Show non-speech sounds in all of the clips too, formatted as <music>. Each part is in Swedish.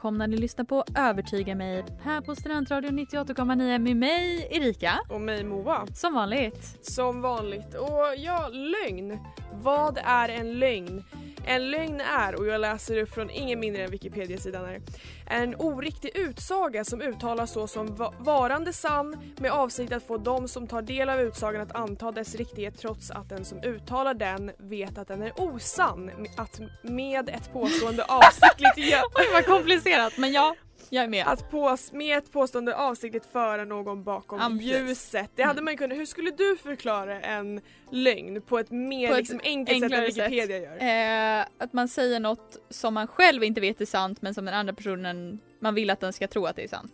välkomna, ni lyssnar på Övertyga mig här på Studentradion 98,9 med mig Erika. Och mig Moa. Som vanligt. Som vanligt. Och ja, lögn. Vad är en lögn? En lögn är, och jag läser upp från ingen mindre än Wikipedia-sidan här, en oriktig utsaga som uttalas så som va- varande sann med avsikt att få de som tar del av utsagan att anta dess riktighet trots att den som uttalar den vet att den är osann. Att med ett påstående avsiktligt gö- <laughs> Oj vad komplicerat men ja, jag är med. att på, med ett påstående avsiktligt föra någon bakom precis. ljuset. Det hade Mm. man kunnat, hur skulle du förklara en lögn på ett mer På ett liksom, enkelt sätt än enklare sätt. Wikipedia gör? Eh, att man säger något som man själv inte vet är sant men som den andra personen, man vill att den ska tro att det är sant.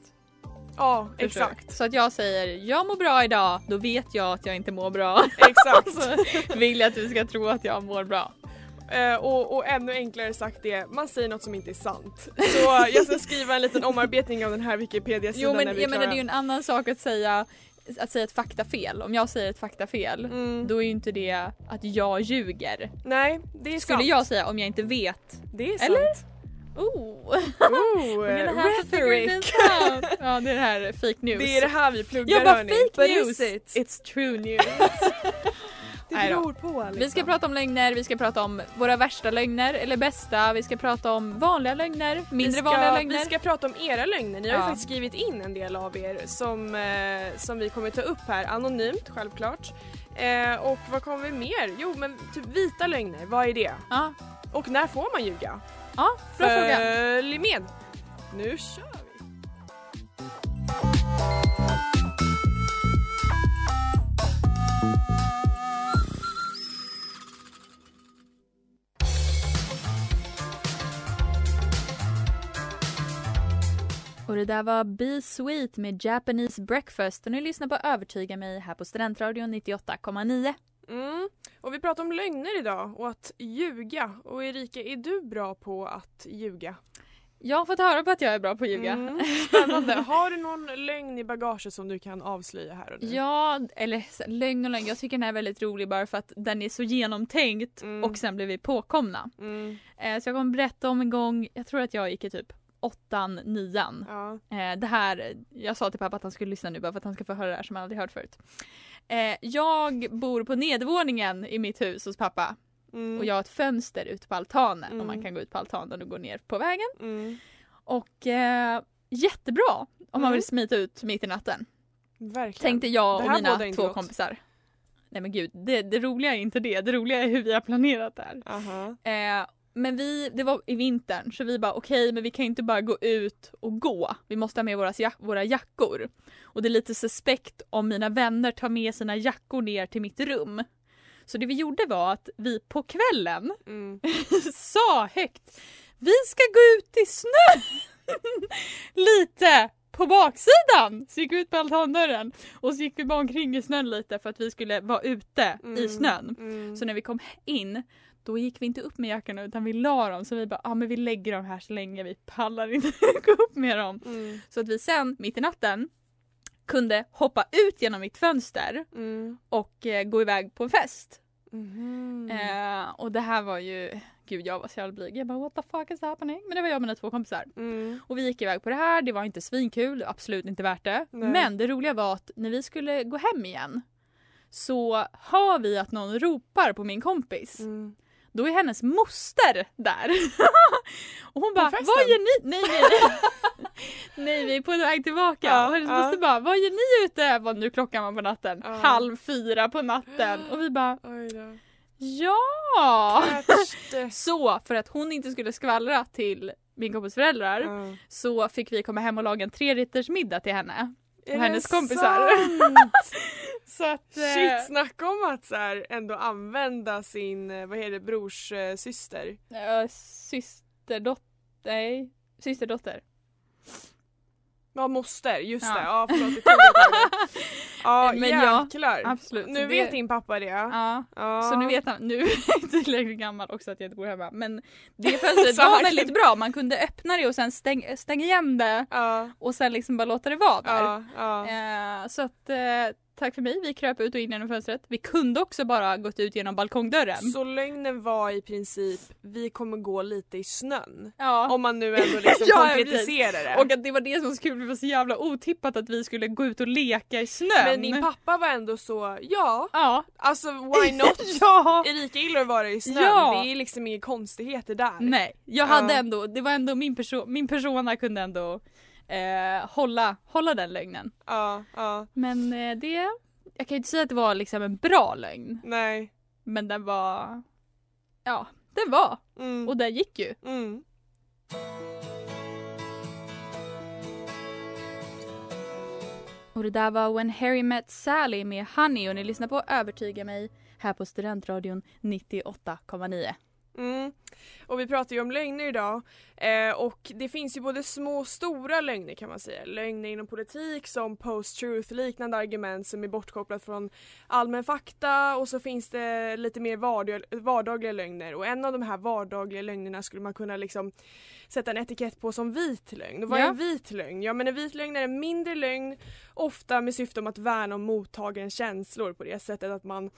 Ja, Förstår exakt. Så att jag säger jag mår bra idag, då vet jag att jag inte mår bra. exakt. <laughs> Så vill jag att du ska tro att jag mår bra. Eh, och, och ännu enklare sagt det, man säger något som inte är sant. Så jag ska skriva en liten omarbetning av den här Wikipedia-sidan Jo men när vi är jag menar det är ju en annan sak att säga att säga ett faktafel. Om jag säger ett faktafel Mm. då är ju inte det att jag ljuger. Nej, det är Skulle sant. jag säga om jag inte vet. Det är Eller? sant. Oh! Oh, figure rhetoric. Ja det är det här fake news. Det är det här vi pluggar jag bara hörni. fake news. is it? It's true news. <laughs> Det beror på liksom. Vi ska prata om lögner, vi ska prata om våra värsta lögner eller bästa, vi ska prata om vanliga lögner, mindre ska, vanliga lögner. Vi ska prata om era lögner. Ni har Ja. ju faktiskt skrivit in en del av er som, eh, som vi kommer ta upp här anonymt självklart. Eh, och vad kommer vi mer? Jo men typ vita lögner, vad är det? Ja, Och när får man ljuga? ja bra fråga. Följ med! Nu kör vi! Och det där var Be Sweet med Japanese Breakfast och ni lyssnar på Övertyga mig här på Studentradion 98,9. Mm. Och vi pratar om lögner idag och att ljuga. Och Erika, är du bra på att ljuga? Jag har fått höra på att jag är bra på att ljuga. Mm. <laughs> Spännande. Har du någon lögn i bagaget som du kan avslöja här och nu? Ja, eller lögn och lögn. Jag tycker den här är väldigt rolig bara för att den är så genomtänkt Mm. och sen blev vi påkomna. Mm. Eh, så jag kommer berätta om en gång, jag tror att jag gick i typ åttan, nian. Ja. Eh, det här, jag sa till pappa att han skulle lyssna nu bara för att han ska få höra det här som han aldrig hört förut. Eh, jag bor på nedervåningen i mitt hus hos pappa Mm. och jag har ett fönster ute på altanen Mm. och man kan gå ut på altanen och gå ner på vägen. Mm. Och eh, jättebra om man Mm. vill smita ut mitt i natten. Verkligen. Tänkte jag och mina två gott. kompisar. Nej men gud, det, det roliga är inte det. Det roliga är hur vi har planerat det här. Aha. Eh, men vi, det var i vintern så vi bara okej men vi kan inte bara gå ut och gå. Vi måste ha med våra, jack- våra jackor. Och det är lite suspekt om mina vänner tar med sina jackor ner till mitt rum. Så det vi gjorde var att vi på kvällen Mm. <laughs> sa högt Vi ska gå ut i snö! <laughs> lite på baksidan! Så gick vi ut på altandörren och så gick vi bara omkring i snön lite för att vi skulle vara ute i Mm. snön. Mm. Så när vi kom in då gick vi inte upp med jackorna utan vi la dem så vi bara, ja ah, men vi lägger dem här så länge vi pallar inte <laughs> gå upp med dem. Mm. Så att vi sen mitt i natten kunde hoppa ut genom mitt fönster Mm. och eh, gå iväg på en fest. Mhm. Eh, och det här var ju, gud jag var så jävla blyg. Jag bara what the fuck is happening? Men det var jag och mina två kompisar. Mm. Och vi gick iväg på det här, det var inte svinkul, absolut inte värt det. Nej. Men det roliga var att när vi skulle gå hem igen så hör vi att någon ropar på min kompis. Mm. Då är hennes moster där. <laughs> och hon bara, vad gör ni? Nej nej. <laughs> nej vi är på väg tillbaka. Ja, och hennes ja. moster bara, vad gör ni ute? Vad nu klockan var på natten. Ja. Halv fyra på natten. Och vi bara, ja! <laughs> Så för att hon inte skulle skvallra till min kompis föräldrar så fick vi komma hem och laga en trerätters middag till henne. Och hennes kompisar. <laughs> Så att... eh, Shit, snacka om att så här, ändå använda sin, eh, vad heter det, brors eh, syster. eh, systerdotter, nej, systerdotter. Ja, moster, just Ja. det. Ja, förlåt, det tog. <laughs> Ja, Men ja, jäklar. absolut. Nu Så vet det- din pappa det. Ja. Ja. Så nu vet han, nu <laughs> är jag tillräckligt gammal också att jag inte bor hemma. Men det fönstret <laughs> var väldigt bra, man kunde öppna det och sen stäng, stänga igen det Ja, och sen liksom bara låta det vara där. ja, ja. Eh, så att eh, tack för mig, vi kröp ut och in genom fönstret. Vi kunde också bara gått ut genom balkongdörren. Så lögnen var i princip, vi kommer gå lite i snön. ja. Om man nu ändå liksom <laughs> Ja, konkretiserar det. Och att det var det som var så kul, det var så jävla otippat att vi skulle gå ut och leka i snön. Men din pappa var ändå så, ja, Ja. alltså why not? <laughs> ja. Erika gillar att vara i snön, Ja. det är liksom inga konstigheter där. Nej, jag Ja. hade ändå, det var ändå min, perso- min persona kunde ändå eh, hålla, hålla den lögnen. Ja, ja, Men eh, det, jag kan ju inte säga att det var liksom en bra lögn. nej. Men den var, ja, den var. Mm. Och den gick ju. Mm. Och det där var When Harry Met Sally med Honey och ni lyssnar på Övertyga mig här på Studentradion 98,9. Mm. Och vi pratar ju om lögner idag eh, och det finns ju både små och stora lögner kan man säga. Lögner inom politik som post-truth liknande argument som är bortkopplat från allmän fakta och så finns det lite mer vardag, vardagliga lögner och en av de här vardagliga lögnerna skulle man kunna liksom sätta en etikett på som vit lögn. Och vad är en vit lögn? Ja men en vit lögn är en mindre lögn ofta med syfte om att värna om mottagarens känslor på det sättet att man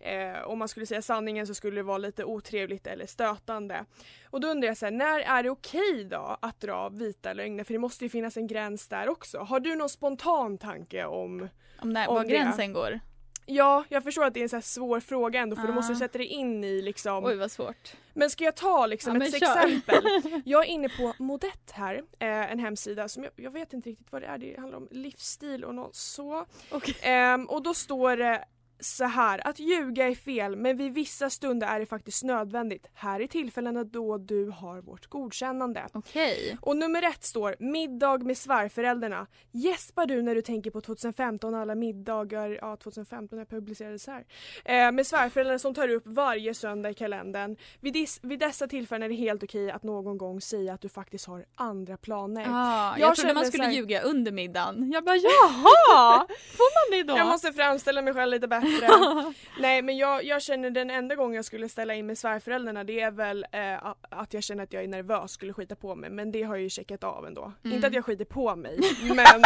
Eh, om man skulle säga sanningen så skulle det vara lite otrevligt eller stötande. Och då undrar jag så här, när är det okej då att dra vita lögner? För det måste ju finnas en gräns där också. Har du någon spontan tanke om Om, när, Om var det. gränsen går. Ja, jag förstår att det är en så svår fråga ändå för Ja. du måste sätta dig in i liksom Oj vad svårt. Men ska jag ta liksom Ja, ett exempel? <laughs> Jag är inne på Modett här, eh, en hemsida som jag, jag vet inte riktigt vad det är, det handlar om livsstil och något så. Okej. Ehm, och då står det så här, att ljuga är fel men vid vissa stunder är det faktiskt nödvändigt. Här är tillfällena då du har vårt godkännande. Okej. Och nummer ett står middag med svärföräldrarna. Gäspar du när du tänker på 2015 alla middagar, ja 2015 när jag publicerades här, eh, med svärföräldrarna som tar upp varje söndag i kalendern. Vid, dis- vid dessa tillfällen är det helt okej att någon gång säga att du faktiskt har andra planer. Ah, jag, Jag trodde man skulle här- ljuga under middagen. Jag bara <laughs> jaha! Får man det då? Jag måste framställa mig själv lite bättre. <laughs> Nej men jag, jag känner den enda gången jag skulle ställa in med svärföräldrarna det är väl eh, att jag känner att jag är nervös skulle skita på mig men det har jag ju checkat av ändå. Mm. Inte att jag skiter på mig <laughs> men <laughs>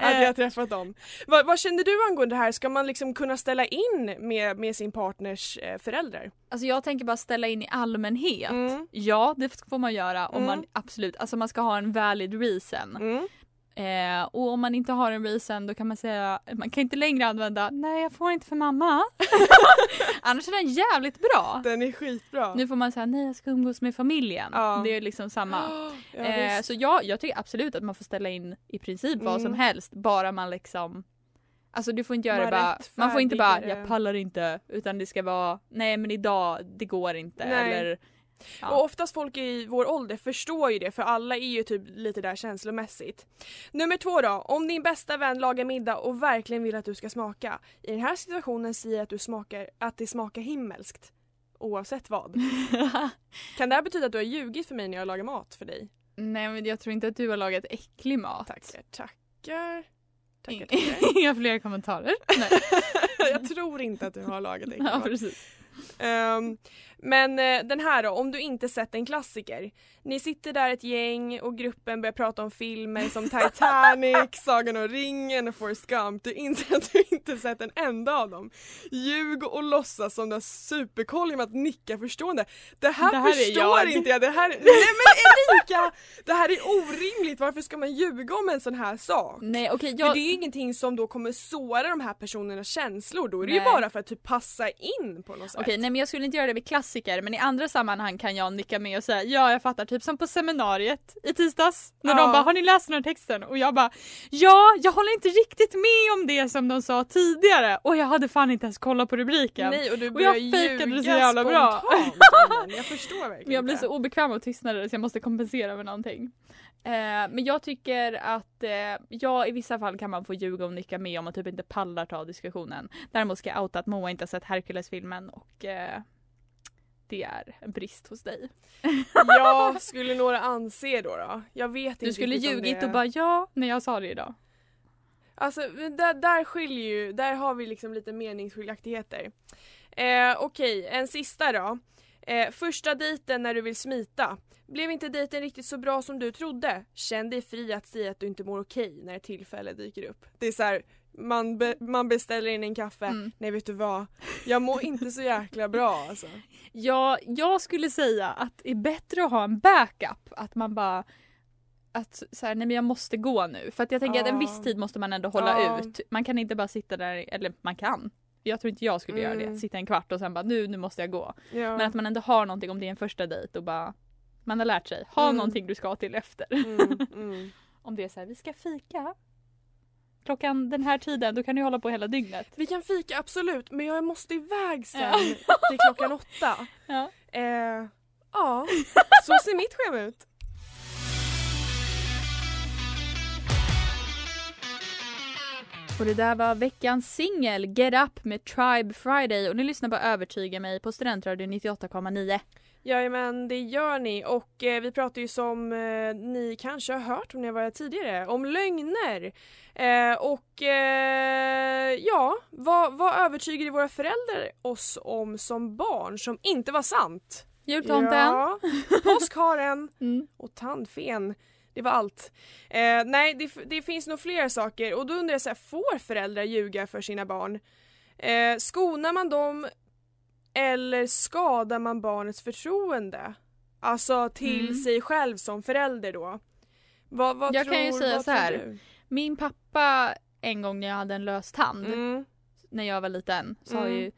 att jag träffat dem. Vad, vad känner du angående det här? Ska man liksom kunna ställa in med, med sin partners eh, föräldrar? Alltså jag tänker bara ställa in i allmänhet. Mm. Ja, det får man göra om Mm. man absolut, alltså man ska ha en valid reason. Mm. Eh, och om man inte har en reason då kan man säga, man kan inte längre använda nej jag får inte för mamma. <laughs> Annars är den jävligt bra. Den är skitbra. Nu får man säga nej jag ska umgås med familjen. Ja. Det är liksom samma. <gasps> Ja, eh, så ja, jag tycker absolut att man får ställa in i princip vad som Mm. helst bara man liksom Alltså du får inte göra Man bara, man får inte bara jag pallar inte utan det ska vara nej men idag det går inte Nej. eller Ja. Och oftast folk i vår ålder förstår ju det för alla är ju typ lite där känslomässigt. Nummer två då, om din bästa vän lagar middag och verkligen vill att du ska smaka. I den här situationen säger att du smakar, att det smakar himmelskt. Oavsett vad. <laughs> Kan det här betyda att du har ljugit för mig när jag lagar mat för dig? Nej men jag tror inte att du har lagat äcklig mat. Tackar, tackar. Tackar, tackar. <laughs> Inga fler kommentarer. Nej. <laughs> jag tror inte att du har lagat äcklig ja mat. precis. Ehm, men eh, den här då, om du inte sett en klassiker. Ni sitter där ett gäng och gruppen börjar prata om filmer som <laughs> Titanic, Sagan om ringen och Forrest Gump. Du inser att du inte sett en enda av dem. Ljug och låtsas som du har superkoll genom att nicka förstående. Det här, Det här är förstår jag. inte jag. Det här, nej men Erika! Det här är orimligt. Varför ska man ljuga om en sån här sak? Nej För jag... det är ju ingenting som då kommer såra de här personernas känslor. Då är det ju bara för att typ passa in på något sätt. Okej, nej men jag skulle inte göra det med klassiker men i andra sammanhang kan jag nicka med och säga ja jag fattar typ som på seminariet i tisdags när Ja. de bara har ni läst den här texten och jag bara ja jag håller inte riktigt med om det som de sa tidigare och jag hade fan inte ens kollat på rubriken. Nej och du Och jag fejkade det så jävla bra. <laughs> Jag förstår verkligen Men jag blir så obekväm och tystnade så jag måste kompensera med någonting. Eh, men jag tycker att eh, ja i vissa fall kan man få ljuga och nicka med om man typ inte pallar ta diskussionen. Däremot ska jag outa att Moa inte har sett Hercules-filmen och eh, det är en brist hos dig. Ja, skulle några anse då då? Jag vet inte Du skulle ljugit det... och bara ja när jag sa det idag. Alltså där, där skiljer ju, där har vi liksom lite meningsskiljaktigheter. Eh, Okej, en sista då. Eh, första dejten när du vill smita. Blev inte dejten riktigt så bra som du trodde? Känn dig fri att säga att du inte mår okej när ett tillfälle dyker upp. Det är så här, man, be, man beställer in en kaffe. Mm. Nej vet du vad? Jag mår inte så jäkla bra alltså. <laughs> Ja, jag skulle säga att det är bättre att ha en backup. Att man bara att så här, nej men jag måste gå nu. För att jag tänker att en Ja. viss tid måste man ändå hålla Ja. ut. Man kan inte bara sitta där, eller man kan. Jag tror inte jag skulle göra Mm. det. Sitta en kvart och sen bara nu, nu måste jag gå. Ja. Men att man ändå har någonting om det är en första dejt och bara man har lärt sig. Ha Mm. någonting du ska till efter. mm, mm. <laughs> Om det är så här, vi ska fika. Klockan den här tiden, då kan du hålla på hela dygnet. Vi kan fika absolut men jag måste iväg sen till klockan åtta. Ja. Eh, ja, så ser mitt schema ut. Och det där var veckans singel Get Up med Tribe Friday och ni lyssnar på Övertyga mig på Studentradion 98,9. Jajamän, det gör ni och eh, vi pratar ju som eh, ni kanske har hört om ni har varit tidigare, om lögner. Eh, och eh, ja, vad, vad övertygade våra föräldrar oss om som barn som inte var sant? Jultomten. Ja, påskharen <laughs> Mm. och tandfen. Det var allt. Eh, nej, det, det finns nog fler saker och då undrar jag så här, får föräldrar ljuga för sina barn? Eh, skonar man dem eller skadar man barnets förtroende? Alltså till Mm. sig själv som förälder då. Vad, vad Jag tror, kan ju säga så här. Min pappa en gång när jag hade en lös tand Mm. när jag var liten sa Mm. ju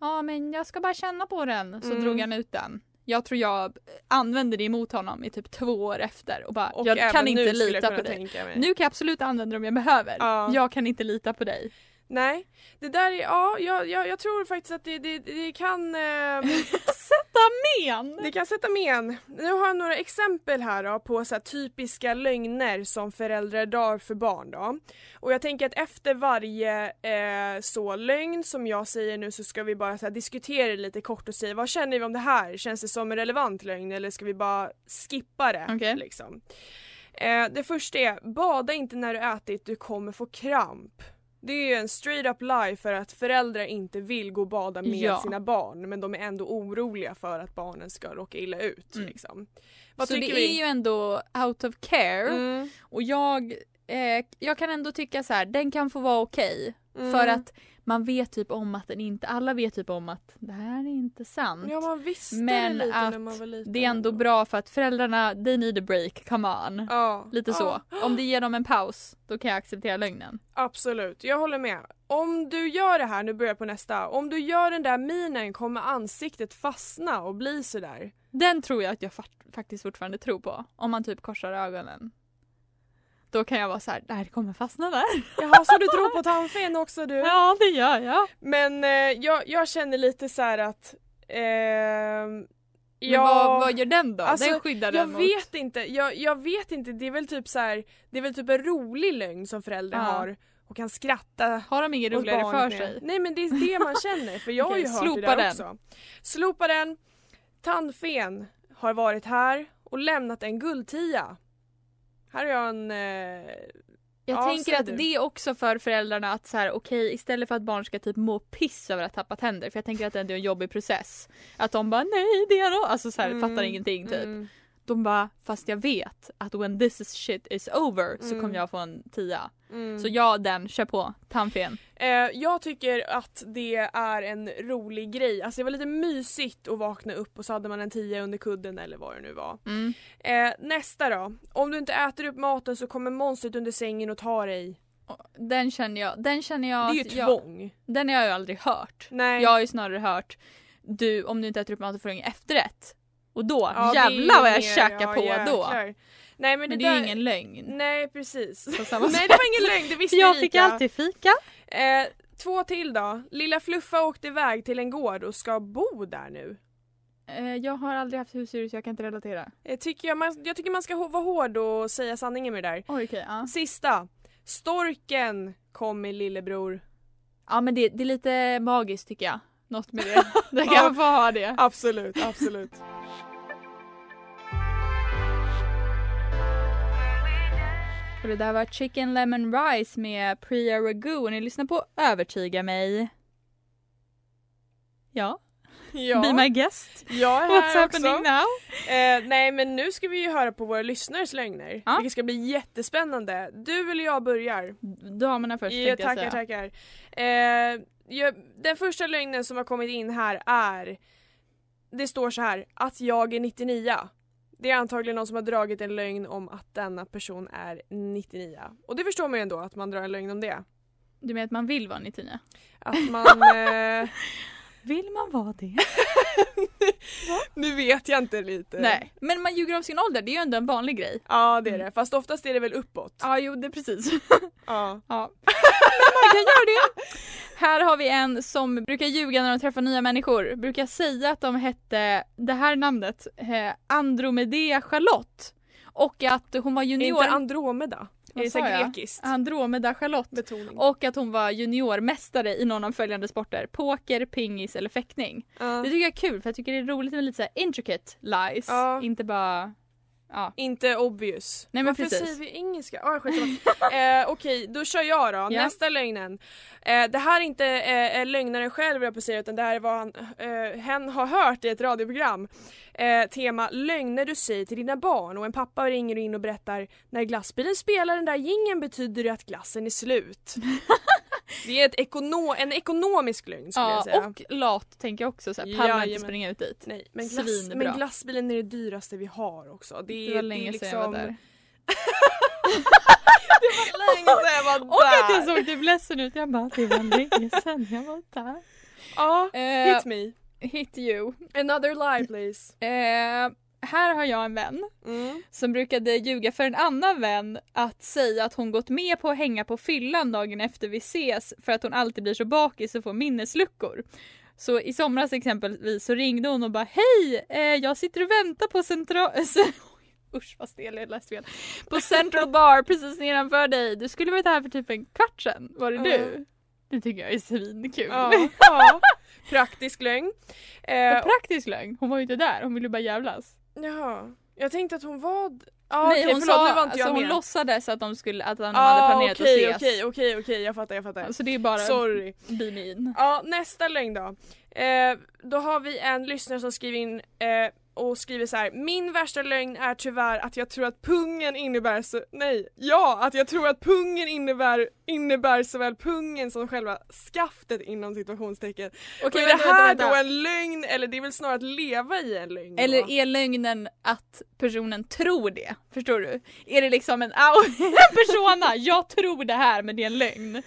Ja men jag ska bara känna på den så Mm. drog han ut den. Jag tror jag använde det emot honom i typ två år efter och bara Och jag kan inte jag lita på dig. Nu kan jag absolut använda det om jag behöver. Ja. Jag kan inte lita på dig. Nej, det där är, ja, jag, jag, jag tror faktiskt att det, det, det kan eh, <laughs> Sätta men! Det kan sätta men. Nu har jag några exempel här då på så här typiska lögner som föräldrar drar för barn då. Och jag tänker att efter varje eh, så lögn som jag säger nu så ska vi bara så här diskutera lite kort och säga vad känner vi om det här? Känns det som en relevant lögn eller ska vi bara skippa det? Okej. Liksom? Eh, det första är, bada inte när du ätit, du kommer få kramp. Det är ju en straight up lie för att föräldrar inte vill gå och bada med Ja. sina barn men de är ändå oroliga för att barnen ska råka illa ut. Mm. Liksom. Vad så det vi? är ju ändå out of care Mm, och jag, eh, jag kan ändå tycka så här, den kan få vara okej mm. för att man vet typ om att den inte, alla vet typ om att det här är inte sant. Ja man visste Men det lite när att man var liten. det är ändå bra för att föräldrarna, they need a break, come on. Ja, Lite så. ja, Om det ger dem en paus, då kan jag acceptera lögnen. Absolut, jag håller med. Om du gör det här, nu börjar jag på nästa. Om du gör den där minen kommer ansiktet fastna och bli sådär. Den tror jag att jag fakt- faktiskt fortfarande tror på. Om man typ korsar ögonen. Då kan jag vara så här, det här kommer fastna där. Jaha, så du tror på tandfen också du? <laughs> Ja, det gör jag. Men eh, jag, jag känner lite så här att ehm, Men ja, vad, vad gör den då? Alltså, den skyddar jag den mot... vet inte, jag, jag vet inte, det är väl typ så här, det är väl typ en rolig lögn som föräldrar Ja. har och kan skratta Har de inget roligare för barnet med. sig? Nej men det är det man känner för jag har ju hört det där den. också. Slopa den. Tandfen har varit här och lämnat en guldtia. Här har jag en, eh, Jag Ja, tänker att du. det är också för föräldrarna att så här, okej istället för att barn ska typ må piss över att tappa tänder för jag tänker att det är en jobbig process. Att de bara nej det är då, alltså så här, Mm, fattar ingenting typ. Mm. De bara fast jag vet att when this is shit is over så Mm. kommer jag få en tia. Mm. Så ja den, kör på. Tandfen. Eh, jag tycker att det är en rolig grej. Alltså det var lite mysigt att vakna upp och så hade man en tia under kudden eller vad det nu var. Mm. Eh, nästa då. Om du inte äter upp maten så kommer monstret under sängen och tar dig. Den känner jag, den känner jag det är ju jag, tvång. Den har jag ju aldrig hört. Nej. Jag har ju snarare hört du om du inte äter upp maten får du ingen efterrätt. Och då, Ja, är jävlar vad jag mer- käkar ja, på då. jäklar. Nej men det, Men det är där... ju ingen lögn. Nej precis. <laughs> Nej det var ingen lögn, det visste Jag fick Erika. alltid fika. Eh, två till då. Lilla Fluffa åkte iväg till en gård och ska bo där nu. Eh, jag har aldrig haft husdjur så jag kan inte relatera. Eh, tycker jag, man, jag tycker man ska vara hård och säga sanningen med det där. Oj, okej. ja. Sista. Storken kom med lillebror. ja men det, det är lite magiskt tycker jag. Något med det. Det kan <laughs> Ja. få ha det. Absolut, absolut. Och det där var Chicken Lemon Rice med Priya Ragu och ni lyssnar på Övertyga mig. Ja, Ja, be my guest. jag är What's här happening också. now? Eh, nej men nu ska vi ju höra på våra lyssnares lögner. Ja. Vilket ska bli jättespännande. Du eller jag börjar? Damerna först Ja, tänkte jag tackar, säga. tackar. Eh, jag, den första lögnen som har kommit in här är Det står så här, att jag är 99. Det är antagligen någon som har dragit en lögn om att denna person är 99. Och det förstår man ju ändå att man drar en lögn om det. Du menar att man vill vara 99? Att man... <laughs> eh, Vill man vara det? <laughs> nu vet jag inte lite. Nej, men man ljuger om sin ålder, det är ju ändå en vanlig grej. Ja det är det, fast oftast är det väl uppåt. Ja, jo det är precis. <laughs> Ja. Ja. man kan göra det. Här har vi en som brukar ljuga när de träffar nya människor. Brukar säga att de hette, det här namnet, eh, Andromedea Charlotte. Och att hon var Är junior... inte Andromeda? Vad så sa här grekiskt? Andromeda Charlotte. Betoning. Och att hon var juniormästare i någon av följande sporter. Poker, pingis eller fäktning. Ja. Det tycker jag är kul för jag tycker det är roligt med lite så intricate lies. Ja. Inte bara... Ja. Inte obvious. Nej, men Varför precis. säger vi engelska? Ah, <laughs> eh, Okej, då kör jag då. Nästa lögnen. Eh, det här är inte eh, lögnaren själv jag på säga utan det här är vad han, eh, hen har hört i ett radioprogram. Eh, tema lögner du säger till dina barn och en pappa ringer in och berättar när glassbilen spelar den där gingen betyder det att glassen är slut. <laughs> det är ett ekono- en ekonomisk lögn skulle jag ja säga. och lat tänker jag också. Så här, pallar inte springa ut dit. Nej, men, glass, men glassbilen är det dyraste vi har också. Det, Det var länge det liksom... sedan jag var där. <laughs> det var länge sedan jag var där. Och att jag såg typ ledsen ut. Jag bara, det var länge sedan jag var där. Ja, Eh, hit me. hit you. Another lie please. Eh, här har jag en vän Mm. som brukade ljuga för en annan vän att säga att hon gått med på att hänga på fyllan dagen efter vi ses för att hon alltid blir så bakis och får minnesluckor. Så i somras exempelvis så ringde hon och bara Hej! Eh, jag sitter och väntar på central... <laughs> Usch vad stel jag läste fel. På Central Bar precis nedanför dig. Du skulle varit här för typ en kvart sedan. Var det Ja. du? Det tycker jag är svinkul. Ja, <laughs> ja. Praktisk lögn. Eh, praktisk lögn. Hon var ju inte där. Hon ville bara jävlas. Jaha. Jag tänkte att hon var... Ja, Nej okej, hon förlåt, sa, var inte alltså, hon med. låtsades att de skulle, att de Ah, hade planerat okej, att ses. Okej, okej, okej, jag fattar, jag fattar. Så det är bara Sorry. be. Ja, nästa lögn då. Eh, då har vi en lyssnare som skriver in eh, och skriver så här. Min värsta lögn är tyvärr att jag tror att pungen innebär så, nej, ja, att jag tror att pungen innebär, innebär såväl pungen som själva skaftet inom situationstecken. Okej, och är vänta, det här vänta, vänta. då en lögn eller det är väl snarare att leva i en lögn? då? Eller är lögnen att personen tror det? Förstår du? Är det liksom en, <laughs> en persona, jag tror det här men det är en lögn.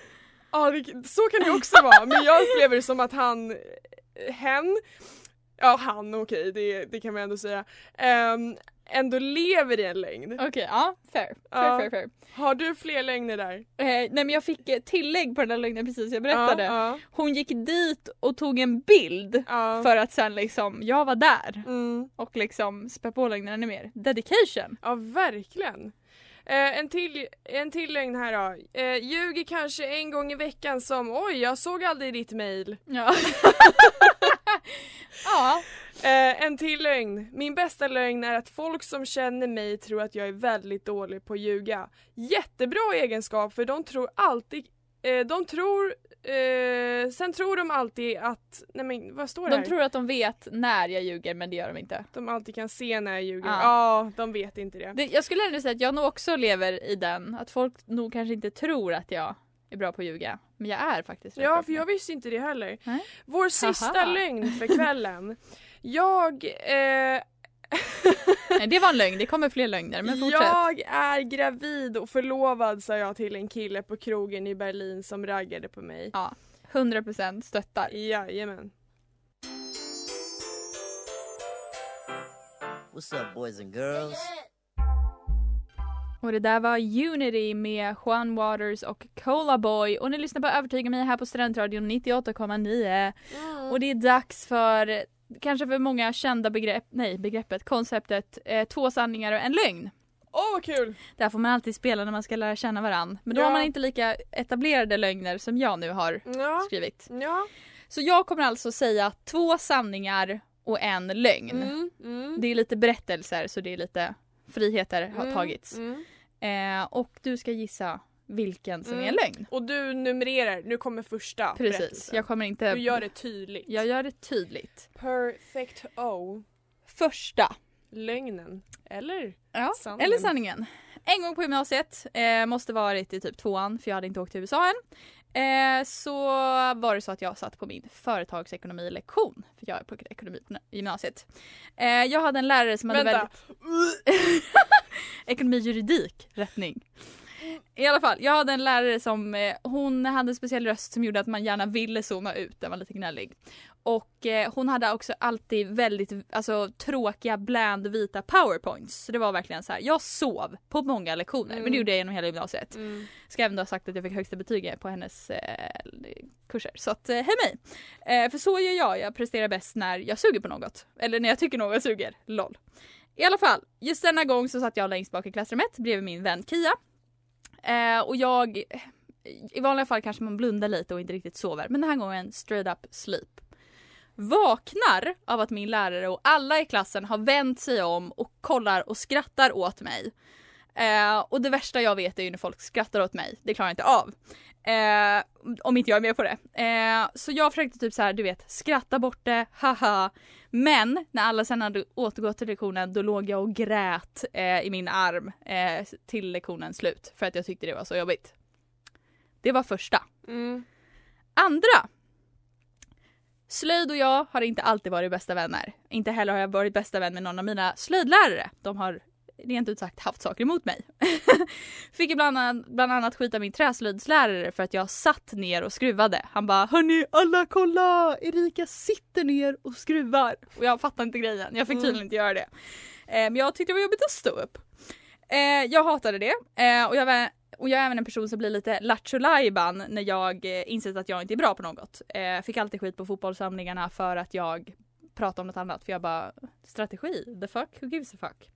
Ja, så kan det också vara men jag upplever det som att han, eh, hen, ja han okej det, det kan man ändå säga, ehm, ändå lever i en lögn. Okej, ja, fair. Fair, Ja. fair, fair. Har du fler lögner där? Eh, nej men jag fick eh, tillägg på den där lögnen precis jag berättade. Ja, Hon gick dit och tog en bild för att sen liksom, jag var där. Mm. Och liksom spä på lögnen ännu mer. Dedication. ja verkligen. Eh, en, till, en till lögn här då. Eh, ljuger kanske en gång i veckan som oj jag såg aldrig ditt mail. Ja. <laughs> <laughs> <laughs> ja. Eh, en till lögn. Min bästa lögn är att folk som känner mig tror att jag är väldigt dålig på att ljuga. Jättebra egenskap för de tror alltid, eh, de tror, eh, sen tror de alltid att, nej men vad står det De här? tror att de vet när jag ljuger men det gör de inte. De alltid kan se när jag ljuger. Ja. Ja, de vet inte det. Det, jag skulle ändå säga att jag nog också lever i den, att folk nog kanske inte tror att jag är bra på att ljuga. Men jag är faktiskt Ja, för jag visste inte det heller. Nej. Vår sista Haha. lögn för <laughs> kvällen. Jag, eh, <laughs> Nej, det var en lögn, det kommer fler lögner men fortsätt. jag är gravid och förlovad sa jag till en kille på krogen i Berlin som raggade på mig. Ja, 100% stöttar. Jajamän. What's up, boys and girls? Och det där var Unity med Juan Waters och Cola Boy och ni lyssnar på Övertyga mig här på Studentradion 98,9 och det är dags för kanske för många kända begrepp, nej begreppet, konceptet eh, två sanningar och en lögn. Åh vad kul! Det här får man alltid spela när man ska lära känna varandra men då Ja. har man inte lika etablerade lögner som jag nu har Ja, skrivit. ja. Så jag kommer alltså säga två sanningar och en lögn. Mm, mm. Det är lite berättelser så det är lite friheter har Mm, tagits. mm. Eh, och du ska gissa vilken som är en Mm. lögn. Och du numrerar, nu kommer första Precis, berättelsen. jag kommer inte... Du gör det tydligt. Jag gör det tydligt. Perfect O. Första. Lögnen. Eller? Ja, Sanningen. eller sanningen. En gång på gymnasiet, eh, måste varit i typ tvåan för jag hade inte åkt till USA än. Eh, så var det så att jag satt på min företagsekonomilektion, för jag är på ekonomi på gymnasiet. Eh, jag hade en lärare som hade Vänta. väldigt... <laughs> Ekonomi juridik, rättning. I alla fall, jag hade en lärare som, eh, hon hade en speciell röst som gjorde att man gärna ville zona ut, den var lite gnällig. Och eh, hon hade också alltid väldigt alltså, tråkiga bland vita powerpoints. Så det var verkligen så här. jag sov på många lektioner men Mm. det gjorde jag genom hela gymnasiet. Mm. Ska även ha sagt att jag fick högsta betyg på hennes eh, kurser. Så att, eh, hej mig! Eh, för så gör jag, jag presterar bäst när jag suger på något. Eller när jag tycker något suger, LOL. I alla fall, just denna gång så satt jag längst bak i klassrummet bredvid min vän Kia. Eh, och jag, i vanliga fall kanske man blundar lite och inte riktigt sover, men den här gången straight up sleep. Vaknar av att min lärare och alla i klassen har vänt sig om och kollar och skrattar åt mig. Eh, och det värsta jag vet är ju när folk skrattar åt mig, det klarar jag inte av. Eh, om inte jag är med på det. Eh, så jag försökte typ så här, du vet, skratta bort det, haha. Men när alla sen hade återgått till lektionen då låg jag och grät eh, i min arm eh, till lektionens slut för att jag tyckte det var så jobbigt. Det var första. Mm. Andra. Slöjd och jag har inte alltid varit bästa vänner. Inte heller har jag varit bästa vän med någon av mina slöjdlärare. De har rent ut sagt haft saker emot mig. <laughs> Fick bland annat, bland annat skita min träslöjdslärare för att jag satt ner och skruvade. Han bara Hörni alla kolla! Erika sitter ner och skruvar. Och jag fattar inte grejen. Jag fick Mm. tydligen inte göra det. Men jag tyckte det var jobbigt att stå upp. Eh, jag hatade det. Eh, och, jag var, och jag är även en person som blir lite lattjo när jag eh, insett att jag inte är bra på något. Fick alltid skit på fotbollssamlingarna för att jag pratade om något annat. För jag bara, strategi? The fuck? Who gives a fuck?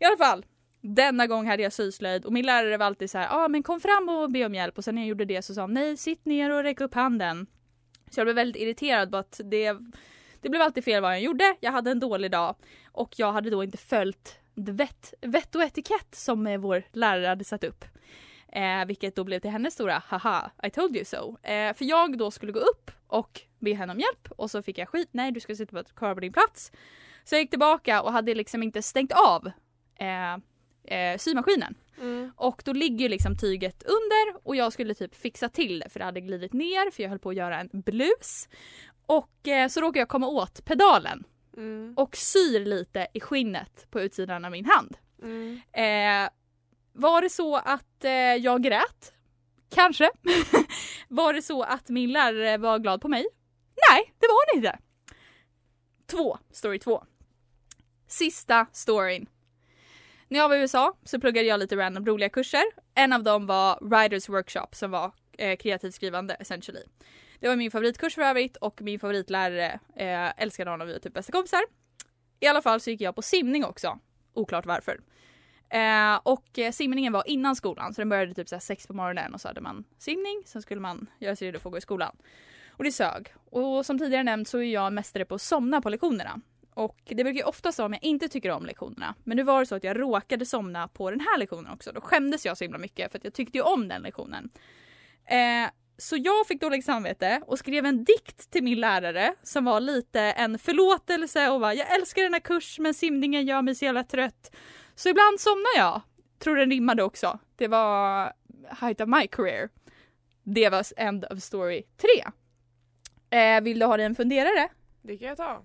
I alla fall. Denna gång hade jag syslöjd och min lärare var alltid så här, ja ah, men kom fram och be om hjälp och sen när jag gjorde det så sa hon nej sitt ner och räck upp handen. Så jag blev väldigt irriterad på att det, det blev alltid fel vad jag gjorde, jag hade en dålig dag och jag hade då inte följt vett, vett och etikett som eh, vår lärare hade satt upp. Eh, vilket då blev till hennes stora haha, I told you so. Eh, för jag då skulle gå upp och be henne om hjälp och så fick jag skit, nej du ska sitta kvar på din plats. Så jag gick tillbaka och hade liksom inte stängt av eh, eh, symaskinen. Mm. Och då ligger liksom tyget under och jag skulle typ fixa till det för det hade glidit ner för jag höll på att göra en blus. Och eh, så råkade jag komma åt pedalen Mm. och syr lite i skinnet på utsidan av min hand. Mm. Eh, var det så att eh, jag grät? Kanske. <laughs> var det så att min lärare var glad på mig? Nej, det var hon inte. Två, story två. Sista storyn. När jag var i USA så pluggade jag lite random roliga kurser. En av dem var Writers Workshop som var eh, kreativt skrivande essentially. Det var min favoritkurs för övrigt och min favoritlärare eh, älskade honom, vi var typ bästa kompisar. I alla fall så gick jag på simning också. Oklart varför. Eh, och eh, simningen var innan skolan så den började typ så sex på morgonen och så hade man simning, sen skulle man göra sig redo för att gå i skolan. Och det sög. Och som tidigare nämnt så är jag mästare på att somna på lektionerna. Och det brukar ju ofta vara om jag inte tycker om lektionerna. Men nu var det så att jag råkade somna på den här lektionen också. Då skämdes jag så himla mycket för att jag tyckte ju om den lektionen. Eh, så jag fick dåligt samvete och skrev en dikt till min lärare som var lite en förlåtelse och var jag älskar den här kursen men simningen gör mig så jävla trött. Så ibland somnar jag. Tror den rimmade också. Det var height of my career. Det var end of story 3. Eh, vill du ha dig en funderare? Det kan jag ta.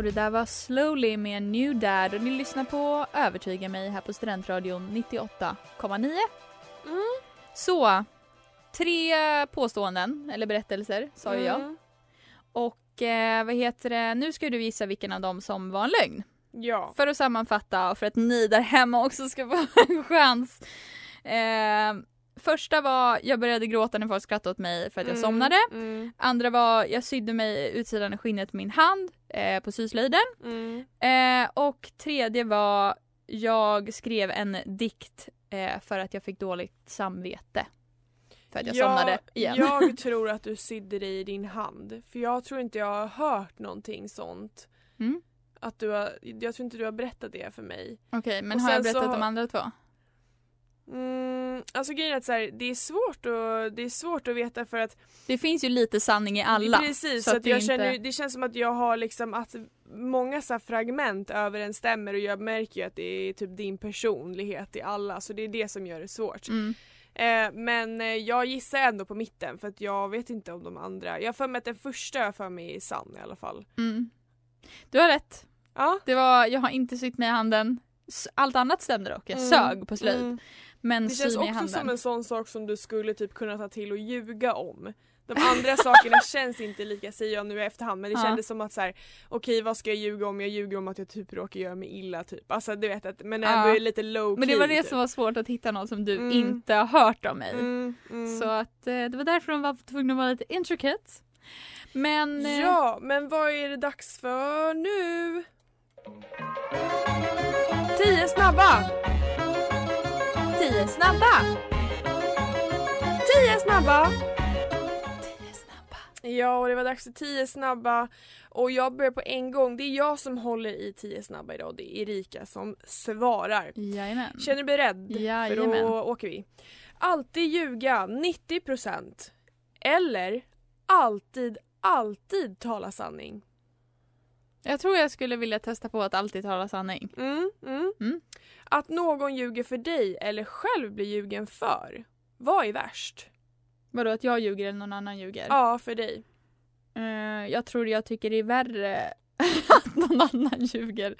Och det där var Slowly med New Dad och ni lyssnar på Övertyga mig här på Studentradion 98,9. Mm. Så, tre påståenden, eller berättelser, sa ju jag. Mm. Och eh, vad heter det, nu ska du gissa vilken av dem som var en lögn. Ja. För att sammanfatta och för att ni där hemma också ska få <laughs> en chans. Eh, första var, jag började gråta när folk skrattade åt mig för att jag Mm, somnade. Mm. Andra var, jag sydde mig utsidan av skinnet på min hand eh, på syslöjden. Mm. Eh, och tredje var, jag skrev en dikt eh, för att jag fick dåligt samvete. För att jag somnade igen. Jag <laughs> tror att du sydde dig i din hand. För jag tror inte jag har hört någonting sånt. Mm. Att du har, jag tror inte du har berättat det för mig. Okej, men Och har jag berättat så- de andra två? Mm, alltså grejen är att så här, det, är svårt att, det är svårt att veta för att Det finns ju lite sanning i alla. Precis, så så att jag inte- känner, det känns som att jag har liksom att många så fragment överensstämmer och jag märker ju att det är typ din personlighet i alla så det är det som gör det svårt. Mm. Eh, men eh, jag gissar ändå på mitten för att jag vet inte om de andra. Jag har för mig att den första jag för mig är sann i alla fall. Mm. Du har rätt. Ja. Det var, jag har inte sytt mig i handen. Allt annat stämde dock. Jag Mm, sög på slöjd. Men Det känns också som en sån sak som du skulle typ kunna ta till och ljuga om. De andra sakerna <laughs> känns inte lika säger jag nu i efterhand men det Ja. kändes som att så här: okej vad ska jag ljuga om? Jag ljuger om att jag typ råkar göra mig illa typ. Alltså du vet att, men ändå Ja. är lite low Men det var det typ. som var svårt att hitta något som du Mm. inte har hört om mig. Mm, mm. Så att eh, det var därför de var tvungna att vara lite intricate. Men eh, Ja, men vad är det dags för nu? Tio snabba! Tio snabba! Tio snabba! Ja, och det var dags för tio snabba och jag börjar på en gång. Det är jag som håller i tio snabba idag. Det är Erika som svarar. Jajamän. Känner du dig beredd? För Jajamän. då åker vi. Alltid ljuga 90% eller alltid, alltid tala sanning. Jag tror jag skulle vilja testa på att alltid tala sanning. Mm, mm. Mm. Att någon ljuger för dig eller själv blir ljugen för. Vad är värst? Vadå att jag ljuger eller någon annan ljuger? Ja, för dig. Eh, jag tror jag tycker det är värre <laughs> att någon annan ljuger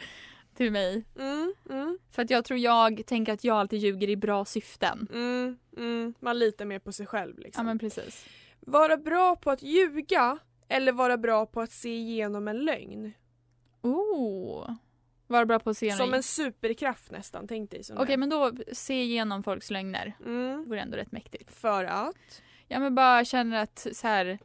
till mig. Mm, mm, För att jag tror jag tänker att jag alltid ljuger i bra syften. mm, mm. Man litar mer på sig själv Ja liksom. men precis. Vara bra på att ljuga eller vara bra på att se igenom en lögn. Oh. Var bra på att se Som en superkraft nästan, tänk dig. Okej det. men då se igenom folks lögner. Mm. Det vore ändå rätt mäktigt. För att? Ja men bara känner att så här.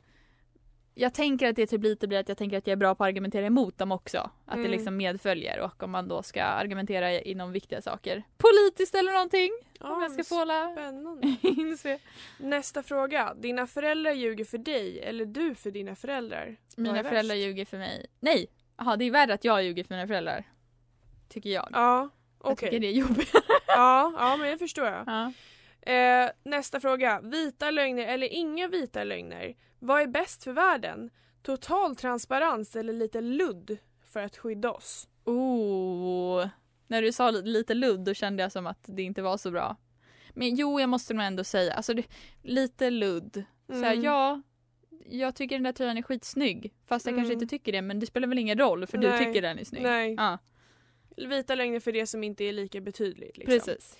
Jag tänker att det typ lite blir att jag tänker att jag är bra på att argumentera emot dem också. Att det Mm. liksom medföljer och om man då ska argumentera inom viktiga saker. Politiskt eller någonting. om jag ska få Spännande. <laughs> inse. Nästa fråga. Dina föräldrar ljuger för dig eller du för dina föräldrar? Mina föräldrar ljuger för mig. Nej! Jaha det är värre att jag ljuger för mina föräldrar. Tycker jag. Ja, Jag okej. tycker det är jobbigt. Ja, ja, men det förstår jag. ja. Eh, nästa fråga. Vita lögner eller inga vita lögner? Vad är bäst för världen? Total transparens eller lite ludd för att skydda oss? Oh. När du sa li- lite ludd då kände jag som att det inte var så bra. Men jo, jag måste nog ändå säga, alltså det, lite ludd. Så här, Mm. ja, jag tycker den där tröjan är skitsnygg. Fast jag kanske Mm. inte tycker det, men det spelar väl ingen roll för du Nej. tycker den är snygg. Nej. Ja, Vita lögner för det som inte är lika betydligt. Liksom. precis.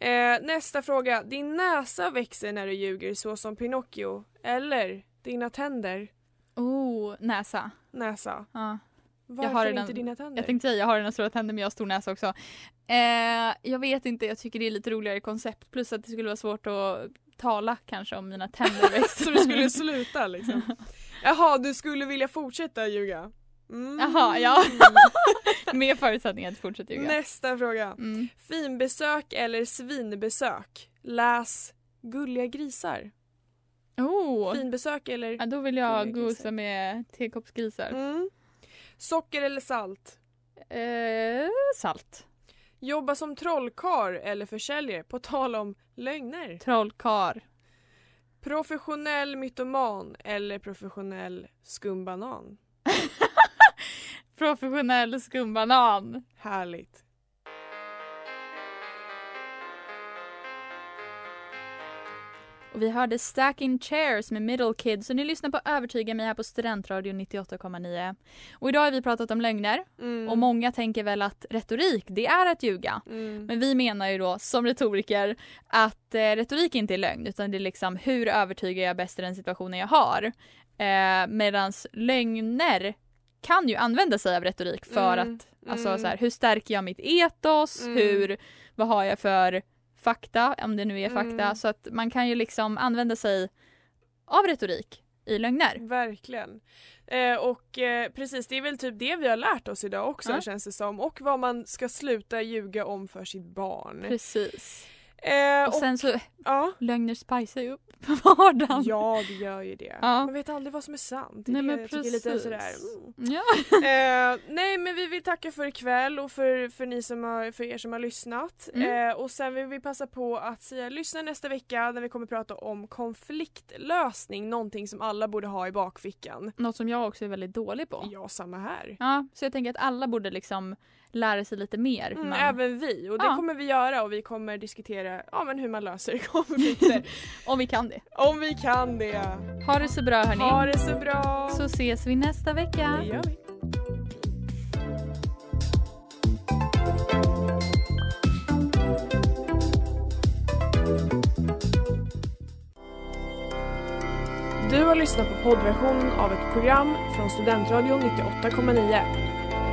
Eh, nästa fråga. Din näsa växer när du ljuger så som Pinocchio. Eller dina tänder. Oh, näsa. Näsa. Ja. Varför har redan- inte dina tänder? Jag tänkte säga, jag har den stora tänder men jag har stor näsa också. Eh, jag vet inte, jag tycker det är lite roligare koncept. Plus att det skulle vara svårt att tala kanske om mina tänder <laughs> växer. så du skulle sluta liksom? <laughs> Jaha, du skulle vilja fortsätta ljuga? Mm. Jaha, ja. <laughs> Med förutsättning att fortsätta ljuga. Nästa fråga. Mm. Finbesök eller svinbesök? Läs Gulliga grisar. Oh. Finbesök eller? Ja, då vill jag gosa med tekoppsgrisar. Mm. Socker eller salt? Eh, salt. Jobba som trollkar eller försäljare? På tal om lögner. Trollkar. Professionell mytoman eller professionell skumbanan? Professionell skumbanan. Härligt. Och vi hörde Stacking Chairs med Middle Kids och ni lyssnar på Övertyga mig här på Studentradion 98,9. Och idag har vi pratat om lögner Mm. och många tänker väl att retorik det är att ljuga. Mm. Men vi menar ju då som retoriker att eh, retorik inte är lögn utan det är liksom hur övertygar jag bäst i den situationen jag har. Eh, medans lögner kan ju använda sig av retorik för Mm, att alltså mm. så här, hur stärker jag mitt etos, Mm. hur, vad har jag för fakta, om det nu är fakta, Mm. så att man kan ju liksom använda sig av retorik i lögner. Verkligen. Eh, och eh, precis, det är väl typ det vi har lärt oss idag också Ja. känns det som. Och vad man ska sluta ljuga om för sitt barn. Precis. Eh, Och sen så, ja. lögner spicar ju upp <laughs> vardagen. ja, det gör ju det. Ja. Man vet aldrig vad som är sant. Nej, det men jag tycker är lite precis. sådär. Mm. Ja. Eh, nej men vi vill tacka för ikväll och för, för, ni som har, för er som har lyssnat. Mm. Eh, och sen vill vi passa på att säga lyssna nästa vecka när vi kommer prata om konfliktlösning. Någonting som alla borde ha i bakfickan. Något som jag också är väldigt dålig på. Ja, samma här. Ja, så jag tänker att alla borde liksom lära sig lite mer. Mm, man, Även vi och det Ja. kommer vi göra och vi kommer diskutera ja, men hur man löser <laughs> konflikter. <laughs> Om vi kan det. om vi kan det. Ha det så bra hörni. Ha det så bra. Så ses vi nästa vecka. det gör vi. Du har lyssnat på poddversion av ett program från Studentradion 98,9.